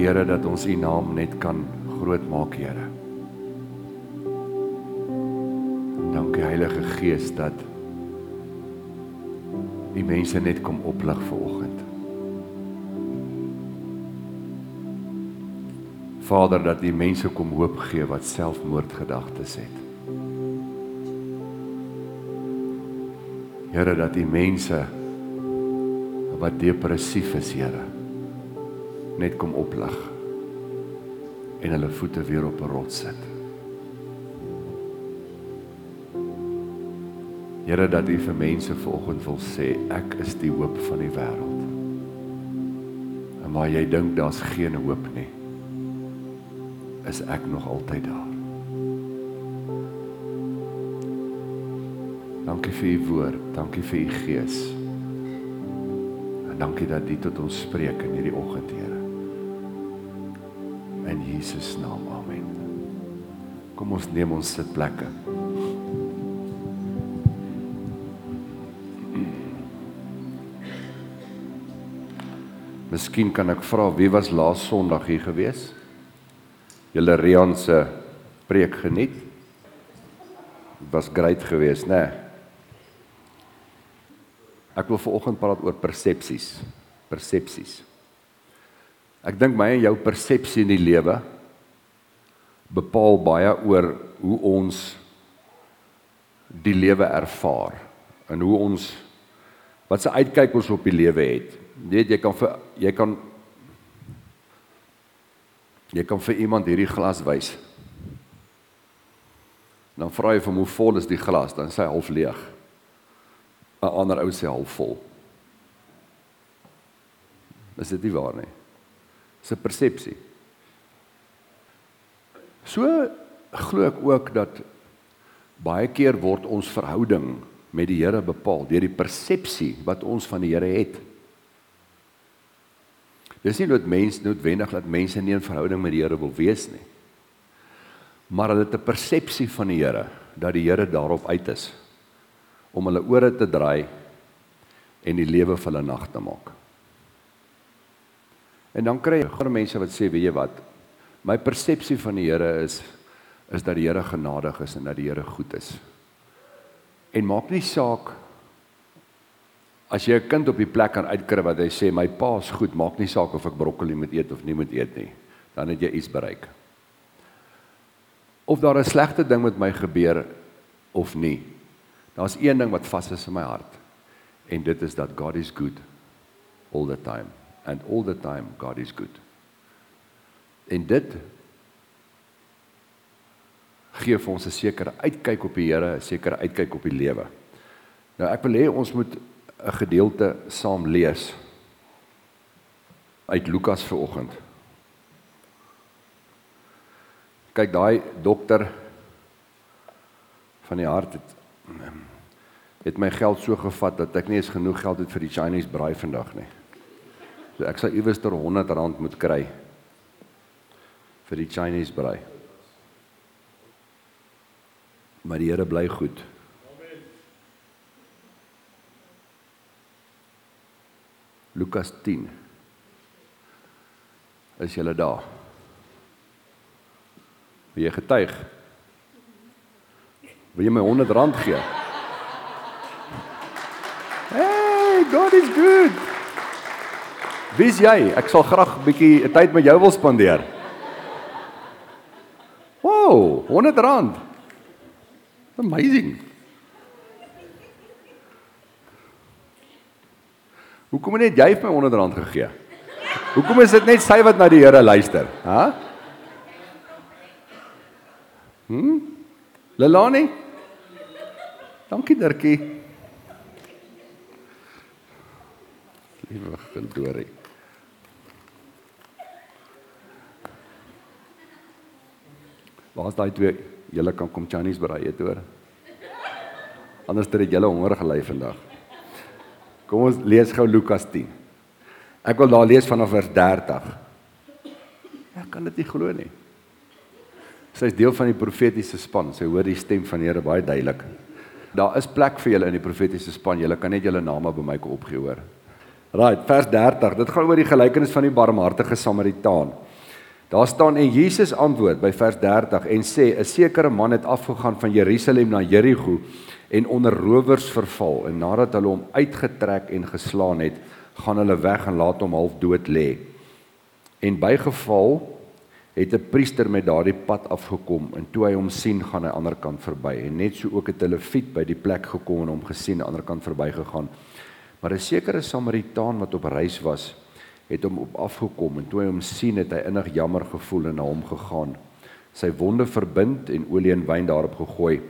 Dankie Here dat ons U naam net kan groot maak, Here. Dankie Heilige Gees dat die mense net kom oplig vanoggend. Vader dat die mense kom hoop gee wat selfmoordgedagtes het. Here dat die mense wat depressief is, Here, net kom oplig en hulle voete weer op 'n rots sit. Here dat U vir mense vanoggend wil sê ek is die hoop van die wêreld. En waar jy dink daar's geen hoop nie, is ek nog altyd daar. Dankie vir u woord, dankie vir u gees. En dankie dat u tot ons spreek in hierdie oggend, Here. Jesus naam. Amen. Kom ons neem ons sitplekke. Miskien kan ek vra wie was laas Sondag hier gewees? Julle Rian se preek geniet? Was great geweest, né? Nee? Ek wil veraloggend praat oor persepsies. Persepsies. Ek dink my en jou persepsie in die lewe bepaal baie oor hoe ons die lewe ervaar en hoe ons wat se uitkyk ons op die lewe het. Jy weet jy kan vir jy kan jy kan vir iemand hierdie glas wys. Dan vra jy vir hom hoe vol is die glas, dan sê hy half leeg. 'n ander ou sê half vol. Is dit nie waar nie? 'n persepsie. So glo ek ook dat baie keer word ons verhouding met die Here bepaal deur die persepsie wat ons van die Here het. Dis nie nood mens noodwendig dat mense nie 'n verhouding met die Here wil wees nie. Maar hulle het 'n persepsie van die Here dat die Here daarop uit is om hulle ore te draai en die lewe vir hulle nag te maak. En dan kry jy groot mense wat sê, weet jy wat? My persepsie van die Here is is dat die Here genadig is en dat die Here goed is. En maak nie saak as jy 'n kind op die plek kan uitkry wat hy sê my pa's goed, maak nie saak of ek broccoli moet eet of nie moet eet nie. Dan het jy iets bereik. Of daar 'n slegte ding met my gebeur of nie, Daar's een ding wat vas is in my hart. En dit is dat God is good all the time and all the time God is good. En dit gee vir ons 'n sekere uitkyk op die Here, 'n sekere uitkyk op die lewe. Nou ek wil hê ons moet 'n gedeelte saam lees uit Lukas vanoggend. Kyk daai dokter van die hart het het my geld so gevat dat ek nie eens genoeg geld het vir die Chinese braai vandag nie. So ek sal iewers ter 100 rand moet kry vir die Chinese braai. Maar die Here bly goed. Amen. Lukas 10. Is jy daar? Wie jy getuig? Wil jy my 100 rand gee? God is good. Wie's jy? Ek sal graag 'n bietjie tyd met jou wil spandeer. Wow, 100 rand. Amazing. Hoekom het jy vir my 100 rand gegee? Hoekom is dit net sy wat na die Here luister? Hæ? Hm? Lelani? Dankie Dirkie. Liewe Gildorie. Waar's daai twee? Julle kan kom Chinese braai eet hoor. Anders het julle honger gelei vandag. Kom ons lees gou Lukas 10. Ek wil daar lees vanaf vers 30. Ek kan dit nie glo nie. Sy is deel van die profetiese span. Sy hoor die stem van die Here baie duidelik. Daar is plek vir julle in die profetiese span. Julle kan net julle name by my kom opgee hoor. Right, vers 30. Dit gaan oor die gelykenis van die barmhartige Samaritaan. Daar staan en Jesus antwoord by vers 30 en sê 'n sekere man het afgegaan van Jerusalem na Jerigo en onder rowers verval en nadat hulle hom uitgetrek en geslaan het, gaan hulle weg en laat hom half dood lê. En bygeval het 'n priester met daardie pad afgekom en toe hy hom sien, gaan hy aan die ander kant verby. En net so ook het 'n leviet by die plek gekom en hom gesien aan die ander kant verbygegaan. Maar 'n sekere Samaritaan wat op reis was, het hom op afgekom en toe hy hom sien, het hy innig jammer gevoel en na hom gegaan. Sy wonde verbind en olie en wyn daarop gegooi.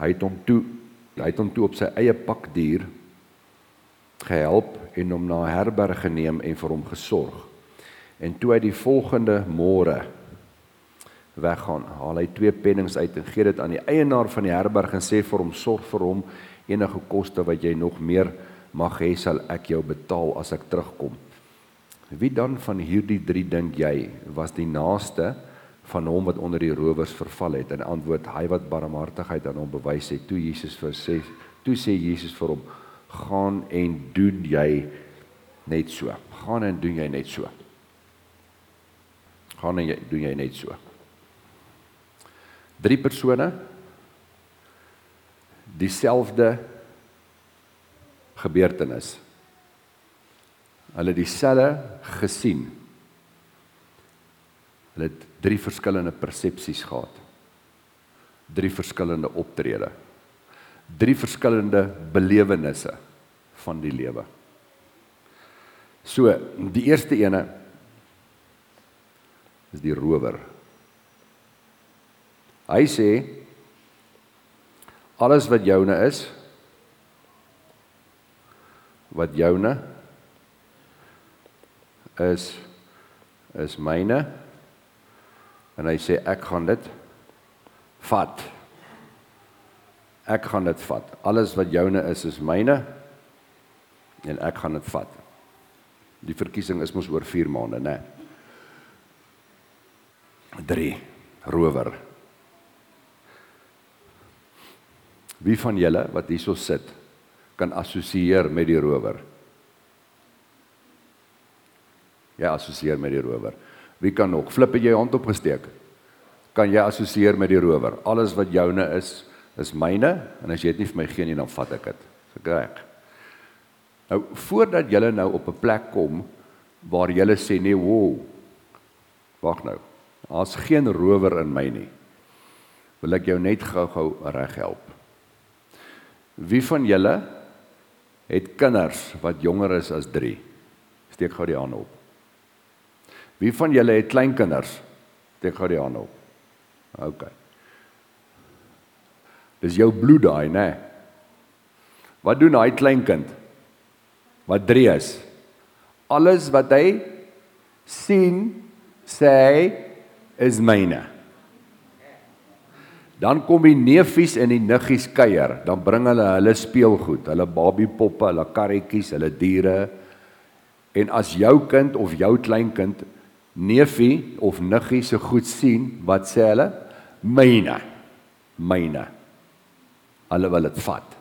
Hy het hom toe hy het hom toe op sy eie pakdier gehelp en hom na 'n herberg geneem en vir hom gesorg. En toe hy die volgende môre weggaan, haal hy twee pennings uit en gee dit aan die eienaar van die herberg en sê vir hom sorg vir hom enige koste wat jy nog meer mag hê sal ek jou betaal as ek terugkom. Wie dan van hierdie drie dink jy was die naaste van hom wat onder die rowers verval het? En antwoord hy wat barmhartigheid aan hom bewys het. Toe Jesus vir sê, toe sê Jesus vir hom: "Gaan en doen jy net so. Gaan en doen jy net so." Gaan en jy doen jy net so. Drie persone dieselfde gebeurtenis. Hulle dieselfde gesien. Hulle het drie verskillende persepsies gehad. Drie verskillende optrede. Drie verskillende belewennisse van die lewe. So, die eerste ene is die rower. Hy sê alles wat joune is wat joune is is myne. En hy sê ek gaan dit vat. Ek gaan dit vat. Alles wat joune is is myne. En ek gaan dit vat. Die verkiesing is mos oor 4 maande nê 3 rower. Wie van julle wat hierso sit kan assosieer met die rower? Ja, assosieer met die rower. Wie kan nog? Flip het jy hand opgesteek. Kan jy assosieer met die rower? Alles wat joune is, is myne en as jy dit nie vir my gee nie, dan vat ek dit. So reg. Nou voordat jy nou op 'n plek kom waar jy sê nee, wow. Wag nou. Daar's geen rower in my nie. Wil ek jou net gou-gou reg help. Wie van julle het kinders wat jonger is as 3? Steek gou die hand op. Wie van julle het kleinkinders? Steek gou die hand op. OK. Dis jou bloed daai, né? Wat doen daai kleinkind? Wat 3 is? Alles wat hy sien, sê is myne. Dan kom die neefies en die niggies kuier, dan bring hulle hulle speelgoed, hulle babiepoppe, hulle karretjies, hulle diere. En as jou kind of jou kleinkind neefie of niggie se goed sien, wat sê hulle? Myne. Myne. Hulle wil dit vat.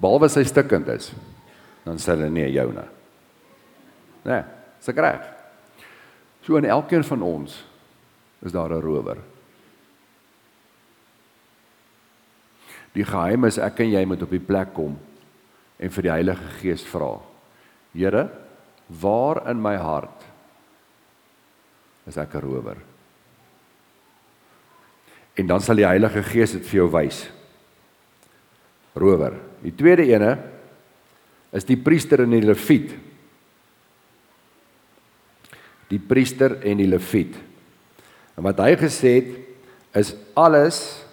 Behalwe sy stikkend is, dan sê hulle nee, joune. Nee, sekreg. So in elkeen van ons is daar 'n rower. Die geheim is ek en jy moet op die plek kom en vir die Heilige Gees vra. Here, waar in my hart is ek 'n rower? En dan sal die Heilige Gees dit vir jou wys. Rower. Die tweede ene is die priester en die leviet. Die priester en die leviet. En wat hy gesê het is alles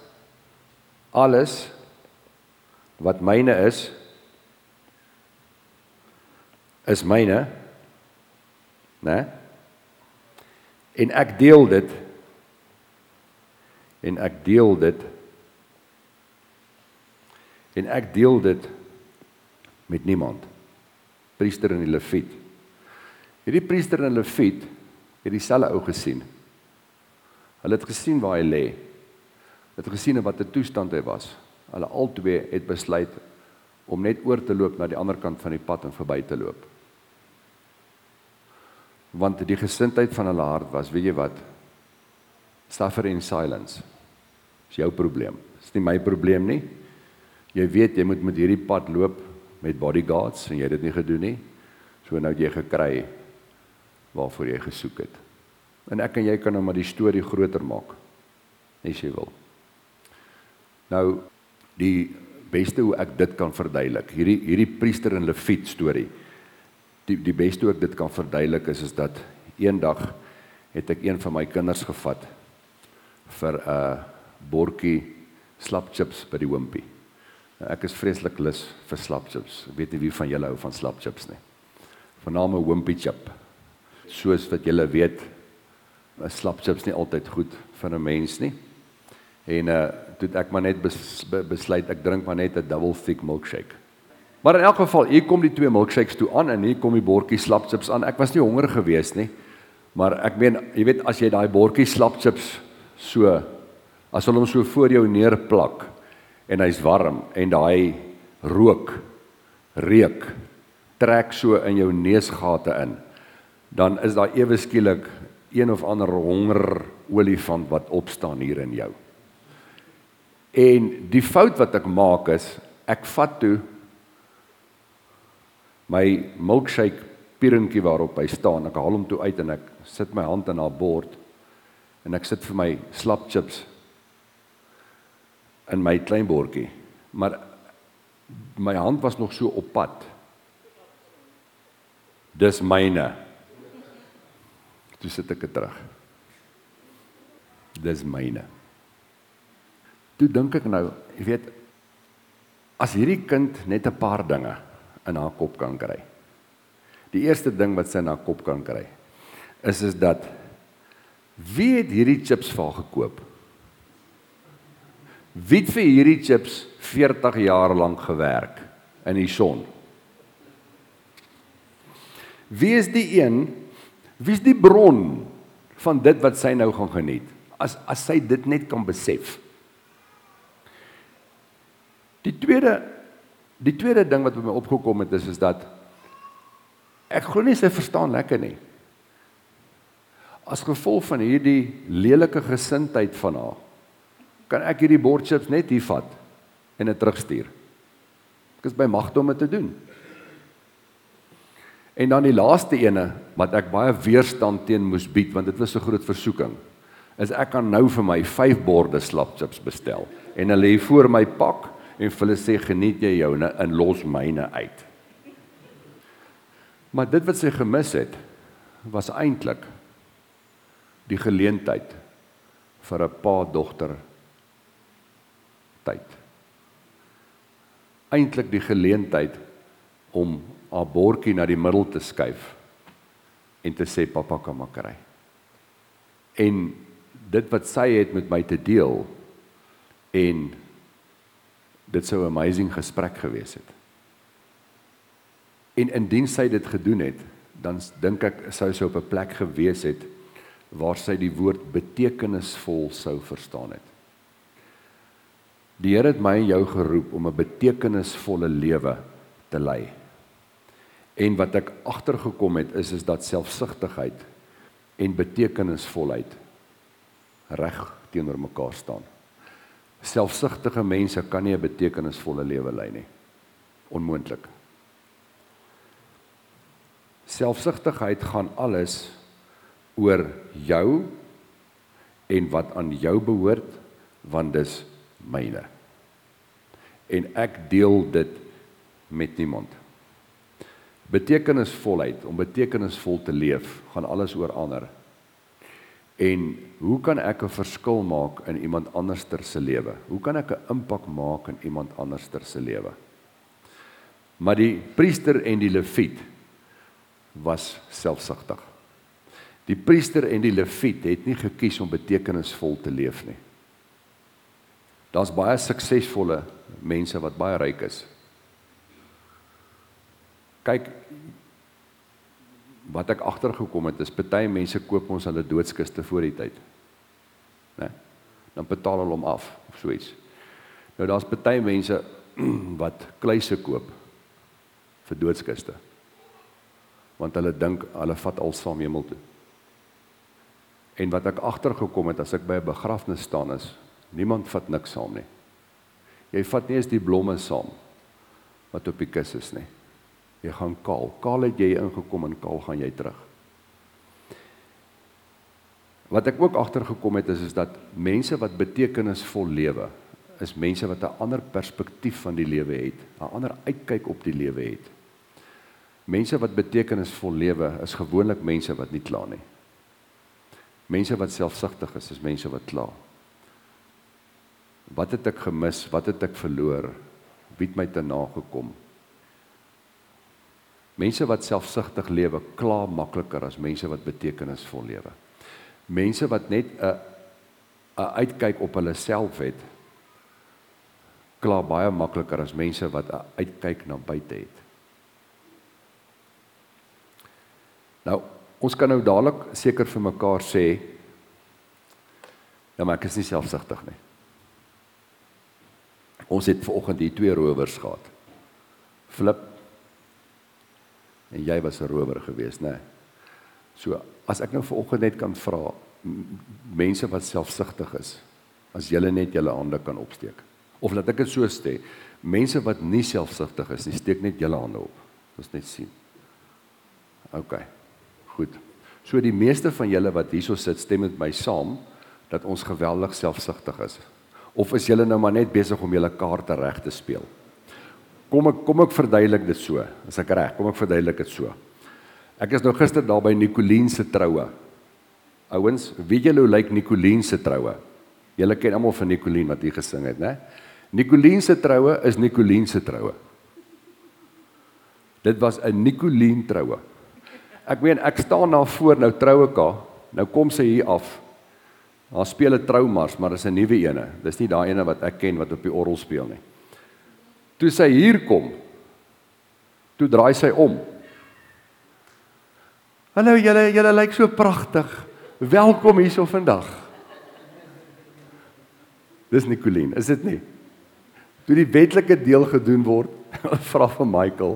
alles wat myne is is myne, né? En ek deel dit en ek deel dit en ek deel dit met niemand. Priester en die leviet. Hierdie priester en leviet het dieselfde ou gesien. Hulle het gesien waar hy lê. Hulle het gesien in watter toestand hy was. Hulle albei het besluit om net oor te loop na die ander kant van die pad en verby te loop. Want die gesindheid van hulle hart was, weet jy wat? Suffer in silence. Dis jou probleem. Dis nie my probleem nie. Jy weet jy moet met hierdie pad loop met bodyguards en jy het dit nie gedoen nie. So nou jy gekry waarvoor jy gesoek het. En ek en jy kan nou maar die storie groter maak. As jy wil. Nou die beste hoe ek dit kan verduidelik. Hierdie hierdie priester en leviet storie. Die die beste ek dit kan verduidelik is is dat eendag het ek een van my kinders gevat vir 'n uh, bordjie slapchips by die. Nou, ek is vreeslik lus vir slapchips. Ek weet nie wie van julle hou van slapchips nie. Vername Wimpy chip. Soos wat julle weet, is slapchips nie altyd goed vir 'n mens nie. En uh toe ek maar net bes, besluit ek drink maar net 'n double thick milkshake. Maar in elk geval, hier kom die twee milkshakes toe aan en hier kom die bordjie slapchips aan. Ek was nie honger gewees nie. Maar ek meen, jy weet as jy daai bordjie slapchips so as hulle hom so voor jou neerplak en hy's warm en daai rook reuk trek so in jou neusgate in dan is daar ewe skielik een of ander honger olifant wat opstaan hier in jou en die fout wat ek maak is ek vat toe my milkshake pierentjie waarop hy staan ek haal hom toe uit en ek sit my hand in haar bord en ek sit vir my slap chips in my klein bordjie. Maar my hand was nog so op pad. Dis myne. Toe sit ek dit terug. Dis myne. Toe dink ek nou, jy weet, as hierdie kind net 'n paar dinge in haar kop kan kry. Die eerste ding wat sy in haar kop kan kry, is is dat Wie het hierdie chips vir haar gekoop? Wie het vir hierdie chips 40 jaar lank gewerk in die son? Wie is die een? Wie is die bron van dit wat sy nou gaan geniet? As as sy dit net kan besef. Die tweede die tweede ding wat by my opgekom het is is dat ek glo nie sy verstaan lekker nie as gevolg van hierdie lelike gesindheid van haar kan ek hierdie bordchips net hier vat en dit terugstuur. Ek is by magte om dit te doen. En dan die laaste ene wat ek baie weerstand teen moes bied want dit was 'n groot versoeking. Is ek kan nou vir my 5 borde slapchips bestel en hulle lê voor my pak en hulle sê geniet jy joune in los myne uit. Maar dit wat sy gemis het was eintlik die geleentheid vir 'n pa dogter tyd. Eintlik die geleentheid om haar bordjie na die middel te skuif en te sê pappa kom maar kry. En dit wat sy het met my te deel en dit sou 'n amazing gesprek gewees het. En indien sy dit gedoen het, dan dink ek sou sy op 'n plek gewees het waar sy die woord betekenisvol sou verstaan het. Die Here het my en jou geroep om 'n betekenisvolle lewe te lei. En wat ek agtergekom het is is dat selfsugtigheid en betekenisvolheid reg teenoor mekaar staan. Selfsugtige mense kan nie 'n betekenisvolle lewe lei nie. Onmoontlik. Selfsugtigheid gaan alles oor jou en wat aan jou behoort want dis myne. En ek deel dit met niemand. Betekenisvolheid om betekenisvol te leef gaan alles oor ander. En hoe kan ek 'n verskil maak in iemand anderster se lewe? Hoe kan ek 'n impak maak in iemand anderster se lewe? Maar die priester en die leviet was selfsugtig. Die priester en die leviet het nie gekies om betekenisvol te leef nie. Daar's baie suksesvolle mense wat baie ryk is. Kyk wat ek agtergekom het is baie mense koop ons hulle doodskiste voor die tyd. Né? Dan betaal hulle hom af of so iets. Nou daar's baie mense wat kluise koop vir doodskiste. Want hulle dink hulle vat al saam hemel toe. En wat ek agtergekom het as ek by 'n begrafnis staan is, niemand vat niks saam nie. Jy vat nie eens die blomme saam wat op die kus is nie. Jy gaan kaal. Kaal het jy ingekom en kaal gaan jy terug. Wat ek ook agtergekom het is is dat mense wat betekenisvol lewe is mense wat 'n ander perspektief van die lewe het, 'n ander uitkyk op die lewe het. Mense wat betekenisvol lewe is gewoonlik mense wat nie kla nie. Mense wat selfsugtig is, is mense wat kla. Wat het ek gemis? Wat het ek verloor? Wie het my te nagekom? Mense wat selfsugtig lewe, kla makliker as mense wat betekenisvol lewe. Mense wat net 'n 'n uitkyk op hulle self het, kla baie makliker as mense wat 'n uitkyk na buite het. Nou, ons kan nou dadelik seker vir mekaar sê ja, maar ek is nie selfsugtig nie. Ons het vanoggend hier twee rowers gehad. Flip en jy was 'n rower geweest, né? So, as ek nou vanoggend net kan vra mense wat selfsugtig is, as julle net julle hande kan opsteek. Of laat ek dit so sê, mense wat nie selfsugtig is nie, steek net julle hande op. Ons net sien. OK. Goed. So die meeste van julle wat hierso sit, stem met my saam dat ons geweldig selfsugtig is. Of is julle nou maar net besig om julle kaarte reg te speel? Kom ek kom ek verduidelik dit so. As ek reg, kom ek verduidelik dit so. Ek is nou gister daar by Nicoline se troue. Ouens, weet julle hoe lyk Nicoline se troue? Julle ken almal van Nicoline wat hier gesing het, né? Nicoline se troue is Nicoline se troue. Dit was 'n Nicoline troue. Ek meen ek staan daar voor nou troue ka. Nou kom sy hier af. Haar speel 'n troumars, maar dis 'n nuwe ene. Dis nie daai ene wat ek ken wat op die orgel speel nie. Toe sy hier kom, toe draai sy om. Hallo julle, julle lyk so pragtig. Welkom hierso vandag. Dis Nicoline, is dit nie? Toe die wetlike deel gedoen word, vra vir Michael,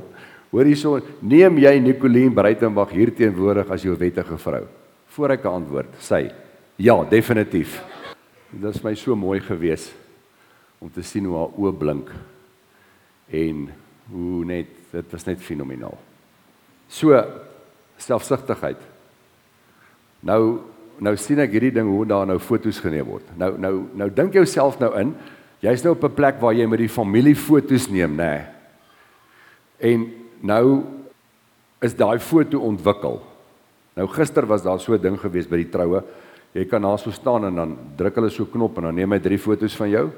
hoor hierso, neem jy Nicoline Breitenberg hier teenwoordig as jou wettige vrou? Voor ek antwoord, sê Ja, definitief. Dit is my so mooi gewees om te sien hoe haar oë blink en hoe net dit was net fenomenaal. So selfsugtigheid. Nou nou sien ek hierdie ding hoe daar nou foto's geneem word. Nou nou nou dink jouself nou in, jy's nou op 'n plek waar jy met die familie foto's neem, nê. Nee. En nou is daai foto ontwikkel. Nou gister was daar so 'n ding gewees by die troue Jy kan daar so staan en dan druk hulle so knop en dan neem hy drie fotos van jou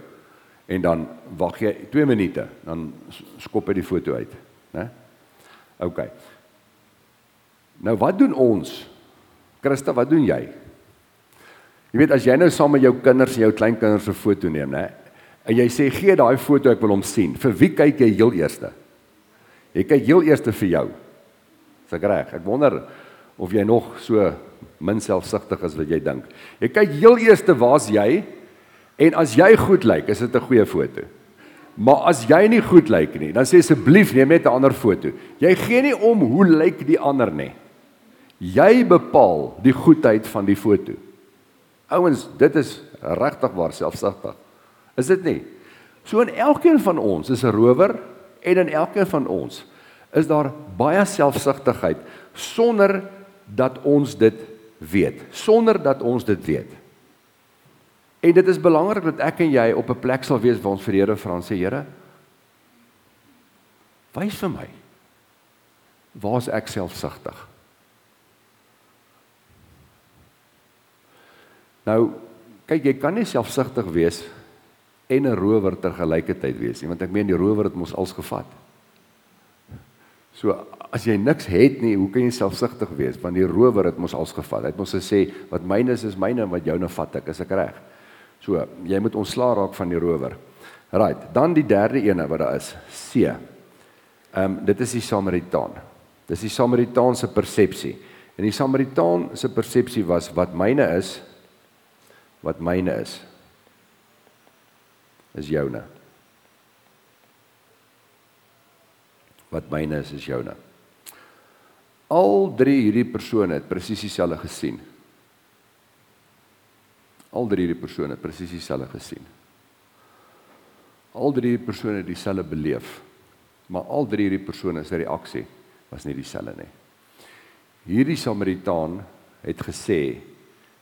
en dan wag jy 2 minute, dan skop hy die foto uit, né? OK. Nou wat doen ons? Christa, wat doen jy? Jy weet as jy nou saam met jou kinders en jou kleinkinders 'n foto neem, né? En jy sê gee daai foto ek wil hom sien. Vir wie kyk jy heel eerste? Jy kyk heel eerste vir jou. Dis reg. Ek wonder of jy nog so min selfsugtig as wat jy dink. Jy kyk heel eers waar's jy en as jy goed lyk, is dit 'n goeie foto. Maar as jy nie goed lyk nie, dan sê asseblief neem net 'n ander foto. Jy gee nie om hoe lyk die ander nie. Jy bepaal die goedheid van die foto. Ouens, dit is regtig waar selfsugtig. Is dit nie? So in elkeen van ons is 'n rower en in elkeen van ons is daar baie selfsugtigheid sonder dat ons dit weet sonder dat ons dit weet. En dit is belangrik dat ek en jy op 'n plek sal wees waar ons vir die Here vra en sê Here, wys vir my waar is ek selfsugtig? Nou, kyk jy kan nie selfsugtig wees en 'n rower ter gelyketyd wees nie, want ek meen die rower het mos als gevat. So as jy niks het nie, hoe kan jy selfsugtig wees? Want die rower het mos als gevat. Hy het mos gesê wat myne is is myne en wat joune vat ek, is ek reg. So, jy moet ontslaa raak van die rower. Right, dan die derde ene wat daar is, C. Ehm um, dit is die Samaritaan. Dis die Samaritaan se persepsie. En die Samaritaan se persepsie was wat myne is wat myne is is joune. wat myne is is joune. Al drie hierdie persone het presies dieselfde gesien. Al drie hierdie persone presies dieselfde gesien. Al drie persone het dieselfde beleef. Maar al drie hierdie persone se reaksie was nie dieselfde nie. Hierdie Samaritaan het gesê,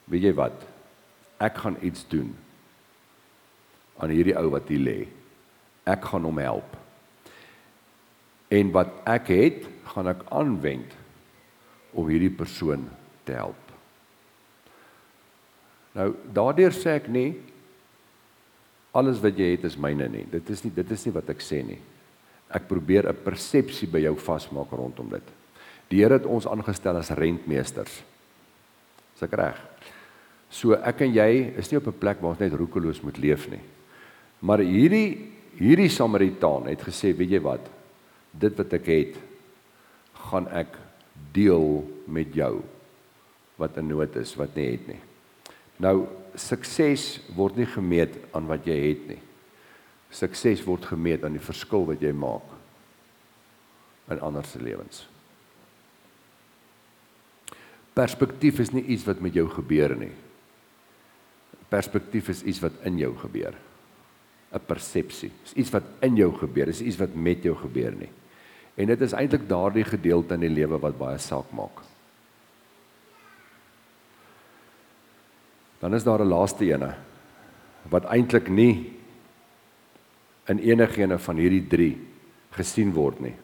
weet jy wat? Ek gaan iets doen aan hierdie ou wat hier lê. Ek gaan hom help. En wat ek het, gaan ek aanwend om hierdie persoon te help. Nou, daardeur sê ek nie alles wat jy het is myne nie. Dit is nie dit is nie wat ek sê nie. Ek probeer 'n persepsie by jou vasmaak rondom dit. Die Here het ons aangestel as rentmeesters. Is ek reg? So ek en jy is nie op 'n plek waar ons net roekeloos moet leef nie. Maar hierdie hierdie Samaritaan het gesê, weet jy wat? Dit wat ek het, gaan ek deel met jou wat in nood is, wat nie het nie. Nou sukses word nie gemeet aan wat jy het nie. Sukses word gemeet aan die verskil wat jy maak in ander se lewens. Perspektief is nie iets wat met jou gebeur nie. Perspektief is iets wat in jou gebeur. 'n Persepsie. Is iets wat in jou gebeur, is iets wat met jou gebeur nie. En dit is eintlik daardie gedeelte in die lewe wat baie saak maak. Dan is daar 'n laaste ene wat eintlik nie in enigiene van hierdie 3 gesien word nie.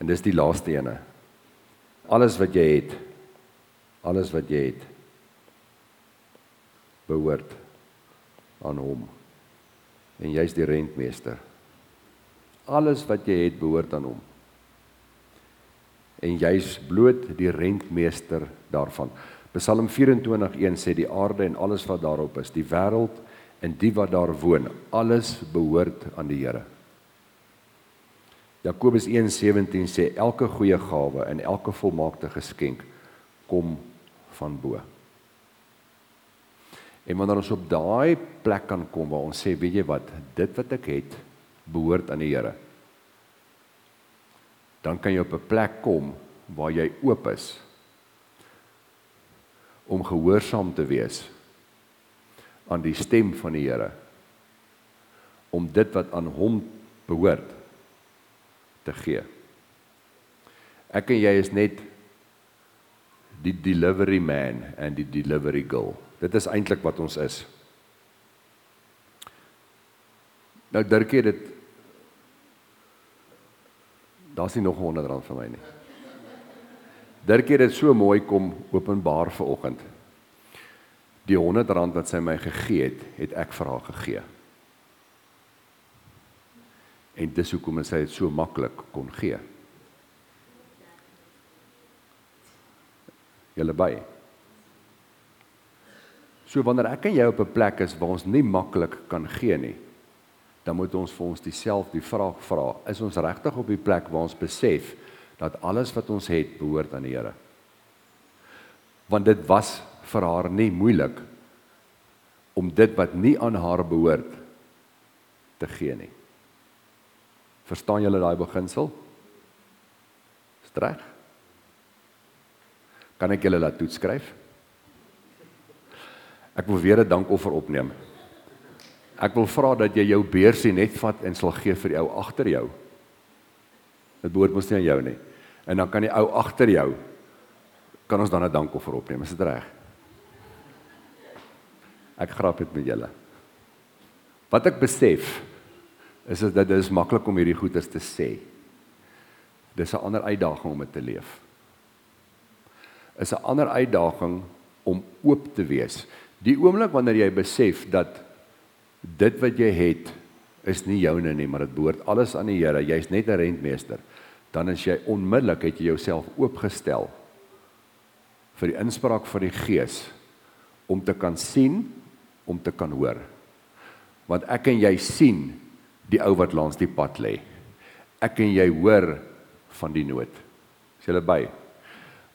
En dis die laaste ene. Alles wat jy het, alles wat jy het behoort aan hom. En jy's die rentmeester. Alles wat jy het behoort aan hom. En jy's bloot die rentmeester daarvan. Psalm 24:1 sê die aarde en alles wat daarop is, die wêreld en die wat daar woon, alles behoort aan die Here. Jakobus 1:17 sê elke goeie gawe en elke volmaakte geskenk kom van bo. En wanneer ons op daai plek kan kom waar ons sê, weet jy wat, dit wat ek het, behoort aan die Here. Dan kan jy op 'n plek kom waar jy oop is om gehoorsaam te wees aan die stem van die Here om dit wat aan hom behoort te gee. Ek en jy is net die delivery man en die delivery girl. Dit is eintlik wat ons is. Nou Dirkie dit Daar's nie nog 100 rand vir my nie. Dirk het dit so mooi kom openbaar vir oggend. Die 100 rand wat sy my gegee het, het ek vir haar gegee. En dis hoekom sy dit so maklik kon gee. Julle by. So wanneer ek en jy op 'n plek is waar ons nie maklik kan gee nie, dan moet ons vir ons dieselfde die vraag vra, is ons regtig op die plek waar ons besef dat alles wat ons het behoort aan die Here. Want dit was vir haar nie moeilik om dit wat nie aan haar behoort te gee nie. Verstaan julle daai beginsel? Streg. Kan ek julle laat toets skryf? Ek wil weer 'n dankoffer opneem. Ek wil vra dat jy jou beursie net vat en sal gee vir die ou agter jou. Dit behoort mos nie aan jou nie. En dan kan die ou agter jou kan ons dan 'n dankoffer opneem. Is dit reg? Ek grap dit met julle. Wat ek besef is dat dit is maklik om hierdie goeters te sê. Dis 'n ander uitdaging om dit te leef. Is 'n ander uitdaging om oop te wees. Die oomblik wanneer jy besef dat dit wat jy het is nie joune nie, maar dit behoort alles aan die Here. Jy's net 'n rentmeester dan is jy onmiddellik het jy jouself oopgestel vir die inspraak van die Gees om te kan sien, om te kan hoor. Want ek en jy sien die ou wat langs die pad lê. Ek en jy hoor van die nood. Is jy by?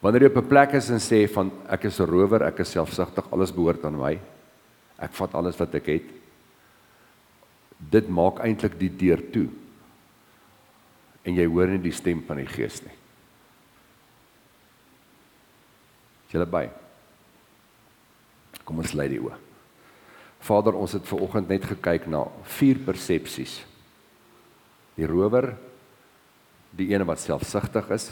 Wanneer jy op 'n plek is en sê van ek is 'n rower, ek is selfsugtig, alles behoort aan my. Ek vat alles wat ek het. Dit maak eintlik die deur toe en jy hoor nie die stem van die Gees nie. Is jy by? Kom ons lei die oë. Vader, ons het ver oggend net gekyk na vier persepsies. Die rower, die ene wat selfsugtig is,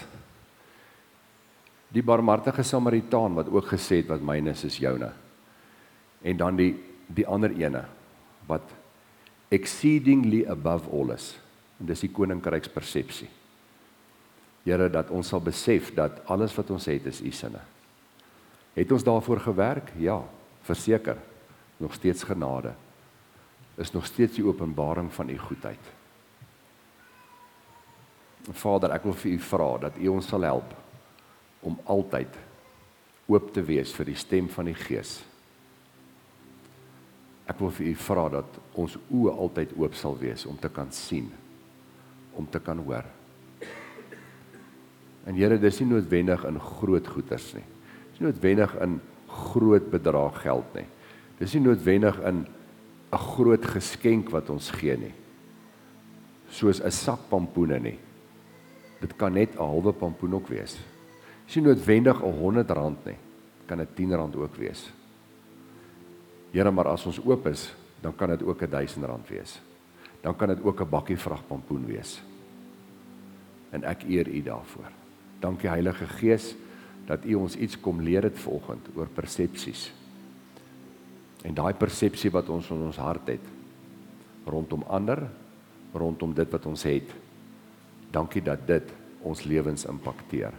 die barmhartige Samaritaan wat ook gesê het wat myne is is joune. En dan die die ander ene wat exceedingly above all is. En dis die koninkryks persepsie. Here dat ons sal besef dat alles wat ons het is u sinne. Het ons daarvoor gewerk? Ja, verseker. Nog steeds genade. Is nog steeds die openbaring van u goedheid. Vader, ek wil vir u vra dat u ons sal help om altyd oop te wees vir die stem van die Gees. Ek wil vir u vra dat ons oë altyd oop sal wees om te kan sien, om te kan hoor. En Here, dis nie noodwendig in groot goederes nie. Dis nie noodwendig in groot bedrag geld nie. Dis nie noodwendig in 'n groot geskenk wat ons gee nie. Soos 'n sak pampoene nie. Dit kan net 'n halwe pampoen ook wees. Dis nie noodwendig 'n 100 rand nie. Kan 'n 10 rand ook wees. Here, maar as ons oop is, dan kan dit ook 'n 1000 rand wees. Dan kan dit ook 'n bakkie vrag pampoen wees. En ek eer U daarvoor. Dankie Heilige Gees dat U ons iets kom leer het vanoggend oor persepsies. En daai persepsie wat ons in ons hart het rondom ander, rondom dit wat ons het. Dankie dat dit ons lewens impakteer.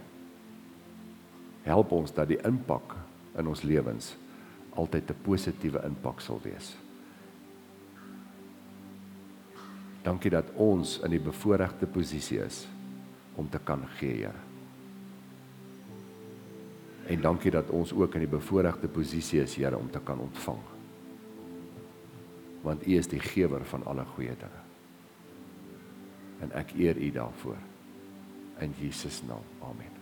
Help ons dat die impak in ons lewens altyd 'n positiewe impak sal wees. Dankie dat ons in die bevoordeelde posisie is om te kan gee, Here. En dankie dat ons ook in die bevoordeelde posisie is, Here, om te kan ontvang. Want U is die gewer van alle goeie dinge. En ek eer U daarvoor. In Jesus naam. Amen.